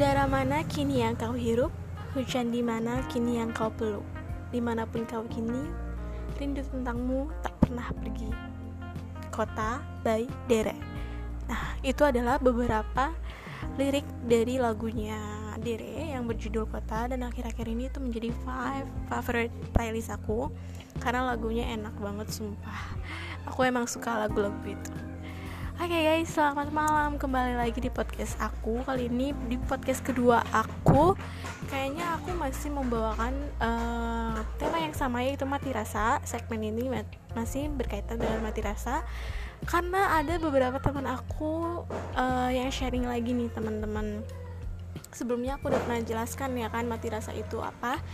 Udara mana kini yang kau hirup? Hujan di mana kini yang kau peluk? Di mana pun kau kini, rindu tentangmu tak pernah pergi. Kota by Dere. Nah, itu adalah beberapa lirik dari lagunya Dere yang berjudul Kota dan akhir-akhir ini itu menjadi five favorite playlist aku karena lagunya enak banget sumpah. Aku emang suka lagu-lagu itu. Oke okay guys, selamat malam. Kembali lagi di podcast aku. Kali ini di podcast kedua aku Kayaknya aku masih membawakan uh, tema yang sama yaitu mati rasa. Segmen ini masih berkaitan dengan mati rasa. Karena ada beberapa teman aku uh, yang sharing lagi nih teman-teman. Sebelumnya aku udah pernah jelaskan ya kan mati rasa itu apa.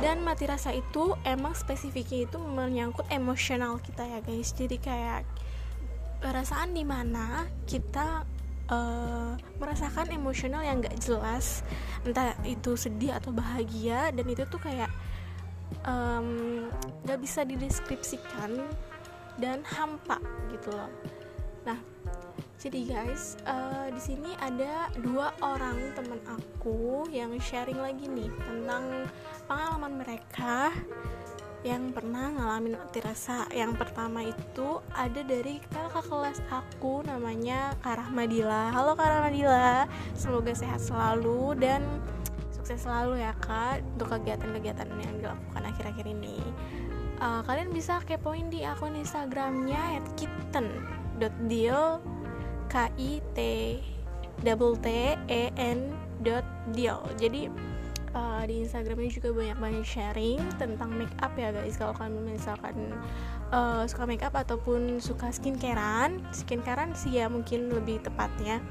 Dan mati rasa itu emang spesifiknya itu menyangkut emosional kita ya guys. Jadi kayak perasaan di mana kita uh, merasakan emosional yang gak jelas entah itu sedih atau bahagia dan itu tuh kayak um, gak bisa dideskripsikan dan hampa gitu loh. Nah jadi guys uh, di sini ada dua orang teman aku yang sharing lagi nih tentang pengalaman mereka yang pernah ngalamin mati rasa. Yang pertama itu ada dari kakak kelas aku namanya Karahmadila halo Karahmadila semoga sehat selalu dan sukses selalu ya kak untuk kegiatan-kegiatan yang dilakukan akhir-akhir ini. Uh, kalian bisa kepoin di akun instagramnya @kitten.deal k i t double t e n dot deal. Jadi di Instagramnya juga banyak banyak sharing tentang make up ya guys. Kalau kalian misalkan uh, suka make up ataupun suka skincarean skincarean sih ya mungkin lebih tepatnya.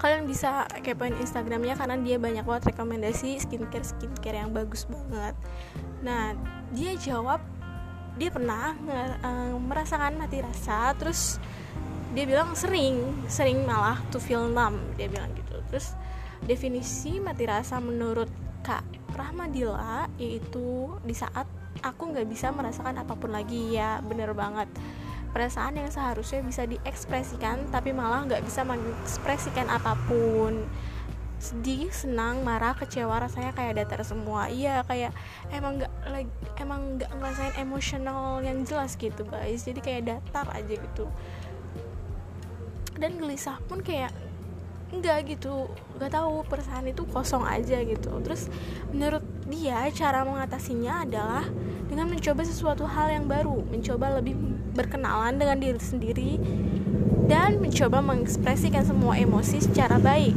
Kalian bisa kepoin Instagramnya karena dia banyak banget rekomendasi skincare skincare yang bagus banget. Nah dia jawab dia pernah uh, merasakan mati rasa terus dia bilang sering sering malah to feel numb dia bilang gitu. Terus Definisi mati rasa menurut Kak Rahmadila yaitu di saat aku nggak bisa merasakan apa pun lagi ya bener banget perasaan yang seharusnya bisa diekspresikan tapi malah nggak bisa mengekspresikan apa pun sedih, senang, marah, kecewa rasanya kayak datar semua. Iya, kayak emang nggak emang nggak ngerasain emosional yang jelas gitu, guys. Jadi kayak datar aja gitu. Dan gelisah pun kayak enggak gitu nggak tahu perasaan itu kosong aja gitu. Terus menurut dia cara mengatasinya adalah dengan mencoba sesuatu hal yang baru mencoba lebih berkenalan dengan diri sendiri dan mencoba mengekspresikan semua emosi secara baik.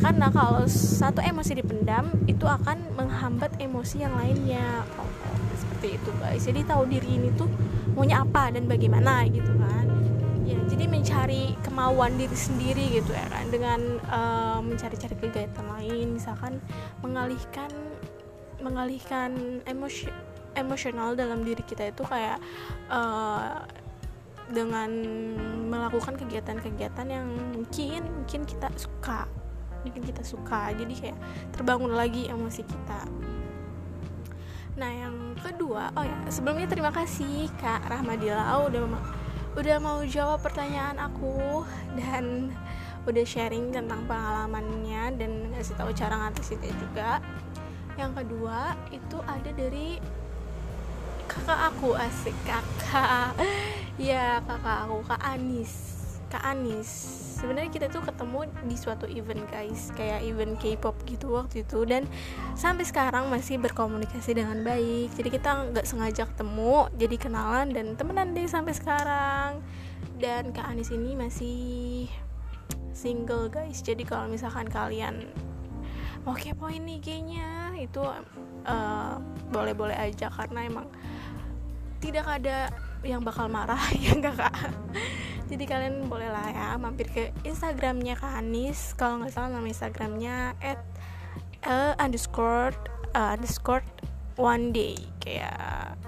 Karena kalau satu emosi dipendam itu akan menghambat emosi yang lainnya. Oh, seperti itu guys. Jadi tahu diri ini tuh maunya apa dan bagaimana gitu kan ya jadi mencari kemauan diri sendiri gitu ya kan dengan uh, mencari-cari kegiatan lain misalkan mengalihkan mengalihkan emosi emosional dalam diri kita itu kayak uh, dengan melakukan kegiatan-kegiatan yang mungkin mungkin kita suka mungkin kita suka jadi kayak terbangun lagi emosi kita. Nah yang kedua oh ya sebelumnya terima kasih kak Rahmadila udah udah mau jawab pertanyaan aku dan udah sharing tentang pengalamannya dan ngasih tahu cara ngatasinnya juga. Yang kedua itu ada dari kakak aku asik kakak. Ya kakak aku kak Anis. Kak Anis sebenarnya kita tuh ketemu di suatu event guys. Kayak event K-pop gitu waktu itu. Dan sampai sekarang masih berkomunikasi dengan baik. Jadi kita nggak sengaja ketemu jadi kenalan dan temenan deh sampai sekarang. Dan Kak Anis ini masih single guys. Jadi kalau misalkan kalian mau kepoin nih kayaknya itu uh, boleh-boleh aja. Karena emang tidak ada yang bakal marah ya enggak kak jadi kalian boleh lah ya mampir ke instagramnya kak Anis. Kalau nggak salah nama instagramnya at uh, underscore uh, underscore one day. Kayak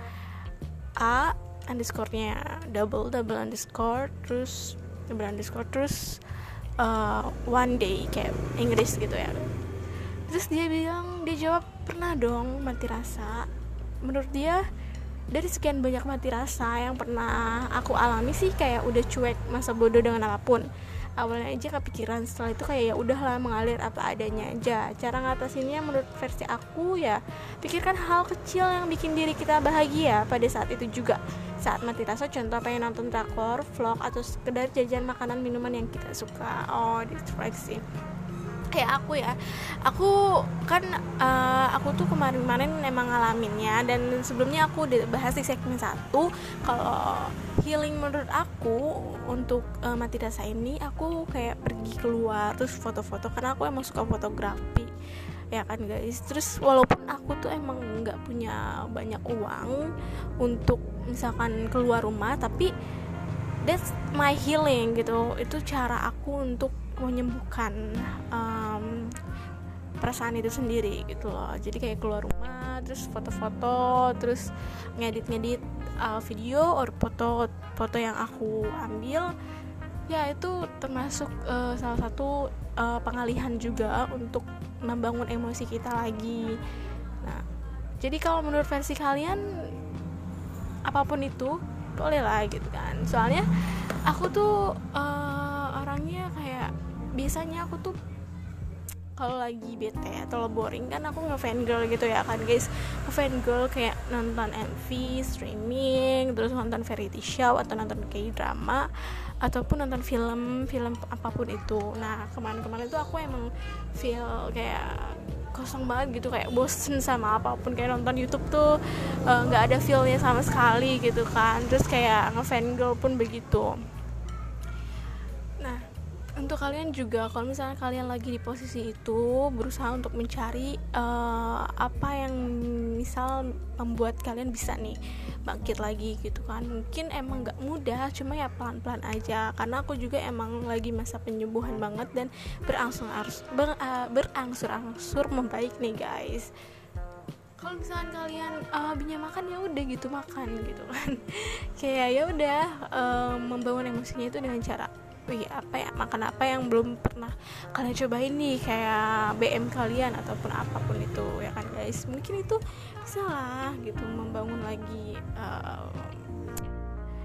a underscorenya double double underscore terus double underscore terus uh, one day. Kayak Inggris gitu ya. Terus dia bilang dia jawab pernah dong mati rasa. Menurut dia dari sekian banyak mati rasa yang pernah aku alami sih kayak udah cuek masa bodoh dengan apa pun. Awalnya aja kepikiran setelah itu kayak ya udahlah mengalir apa adanya aja. Cara ngatasinnya menurut versi aku ya pikirkan hal kecil yang bikin diri kita bahagia pada saat itu juga. Saat mati rasa contoh pengen nonton drakor vlog atau sekedar jajan makanan minuman yang kita suka. Oh distraksi kayak aku ya. Aku kan uh, aku tuh kemarin-kemarin emang ngalaminnya dan sebelumnya aku udah bahas di segmen satu. Kalau healing menurut aku untuk uh, mati rasa ini aku kayak pergi keluar terus foto-foto karena aku emang suka fotografi. Ya kan guys? Terus walaupun aku tuh emang nggak punya banyak uang untuk misalkan keluar rumah tapi that's my healing gitu. Itu cara aku untuk menyembuhkan um, perasaan itu sendiri gitu loh. Jadi kayak keluar rumah terus foto-foto terus ngedit-ngedit uh, video or foto foto yang aku ambil ya itu termasuk uh, salah satu uh, pengalihan juga untuk membangun emosi kita lagi. Nah jadi kalau menurut versi kalian apa pun itu boleh lah gitu kan. Soalnya aku tuh uh, orangnya kayak biasanya aku tuh kalau lagi bete atau boring kan aku ngefan girl gitu ya kan guys. Ngefan girl kayak nonton MV streaming terus nonton variety show atau nonton kayak drama ataupun nonton film film apa pun itu. Nah kemarin-kemarin tuh aku emang feel kayak kosong banget gitu kayak bosen sama apa pun. Kayak nonton YouTube tuh eh, nggak uh, ada feelnya sama sekali gitu kan. Terus kayak ngefan girl pun begitu untuk kalian juga kalau misalnya kalian lagi di posisi itu berusaha untuk mencari uh, apa yang misal membuat kalian bisa nih bangkit lagi gitu kan. Mungkin emang nggak mudah cuma ya pelan-pelan aja. Karena aku juga emang lagi masa penyembuhan banget dan berangsur-angsur ber, uh, berangsur-angsur membaik nih guys. Kalau misalnya kalian uh, punya makan ya udah gitu makan gitu kan. Kayak ya udah uh, membangun emosinya itu dengan cara wih apa ya makan apa yang belum pernah kalian cobain nih? Kayak BM kalian ataupun apa pun itu ya kan guys? Mungkin itu bisa gitu membangun lagi uh,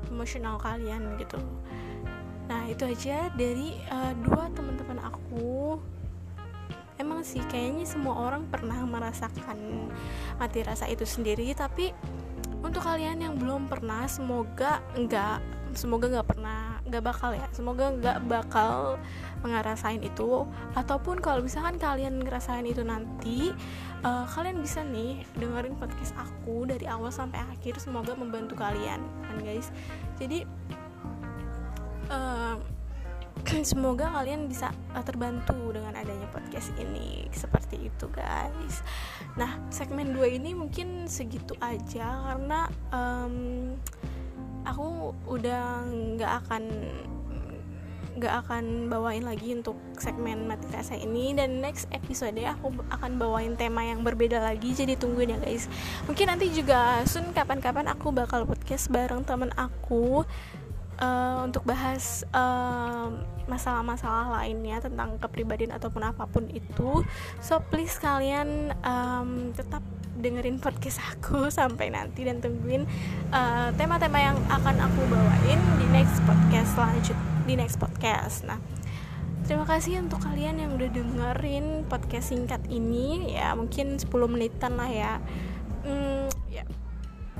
emosional kalian gitu. Nah itu aja dari uh, dua teman-teman aku. Emang sih kayaknya semua orang pernah merasakan mati rasa itu sendiri tapi untuk kalian yang belum pernah semoga enggak semoga nggak pernah nggak bakal ya semoga nggak bakal ngerasain itu. Ataupun kalau misalkan kalian ngerasain itu nanti uh, kalian bisa nih dengerin podcast aku dari awal sampai akhir semoga membantu kalian kan guys? Jadi uh, semoga kalian bisa uh, terbantu dengan adanya podcast ini seperti itu guys. Nah segmen 2 ini mungkin segitu aja karena um, aku udah nggak akan nggak akan bawain lagi untuk segmen mati rasa ini. Dan next episode aku akan bawain tema yang berbeda lagi jadi tungguin ya guys. Mungkin nanti juga sun kapan-kapan aku bakal podcast bareng temen aku uh, untuk bahas masalah-masalah uh, lainnya tentang kepribadian ataupun apa pun itu so please kalian um, tetap dengerin podcast aku sampai nanti dan tungguin eh, tema-tema uh, yang akan aku bawain di next podcast lanjut di next podcast. Nah, terima kasih untuk kalian yang udah dengerin podcast singkat ini ya mungkin 10 menitan lah ya. Hmm, ya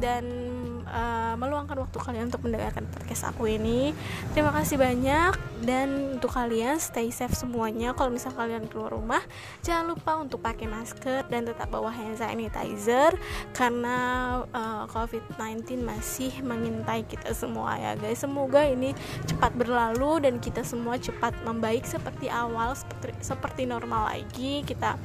dan uh, meluangkan waktu kalian untuk mendengarkan podcast aku ini. Terima kasih banyak dan untuk kalian stay safe semuanya. Kalau misal kalian keluar rumah, jangan lupa untuk pakai masker dan tetap bawa hand sanitizer karena uh, COVID-19 masih mengintai kita semua ya guys. Semoga ini cepat berlalu dan kita semua cepat membaik seperti awal seperti seperti normal lagi. Kita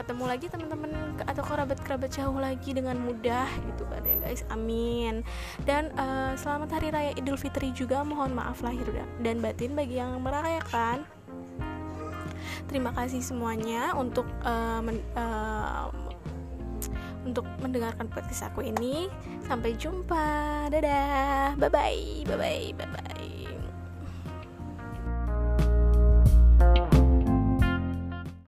ketemu lagi teman-teman atau kerabat-kerabat jauh lagi dengan mudah gitu kan ya guys. Amin. Dan uh, selamat hari raya idul fitri juga. Mohon maaf lahir dan batin bagi yang merayakan. Terima kasih semuanya untuk uh, men, uh, untuk mendengarkan podcast aku ini. Sampai jumpa. Dadah. Bye bye bye bye bye bye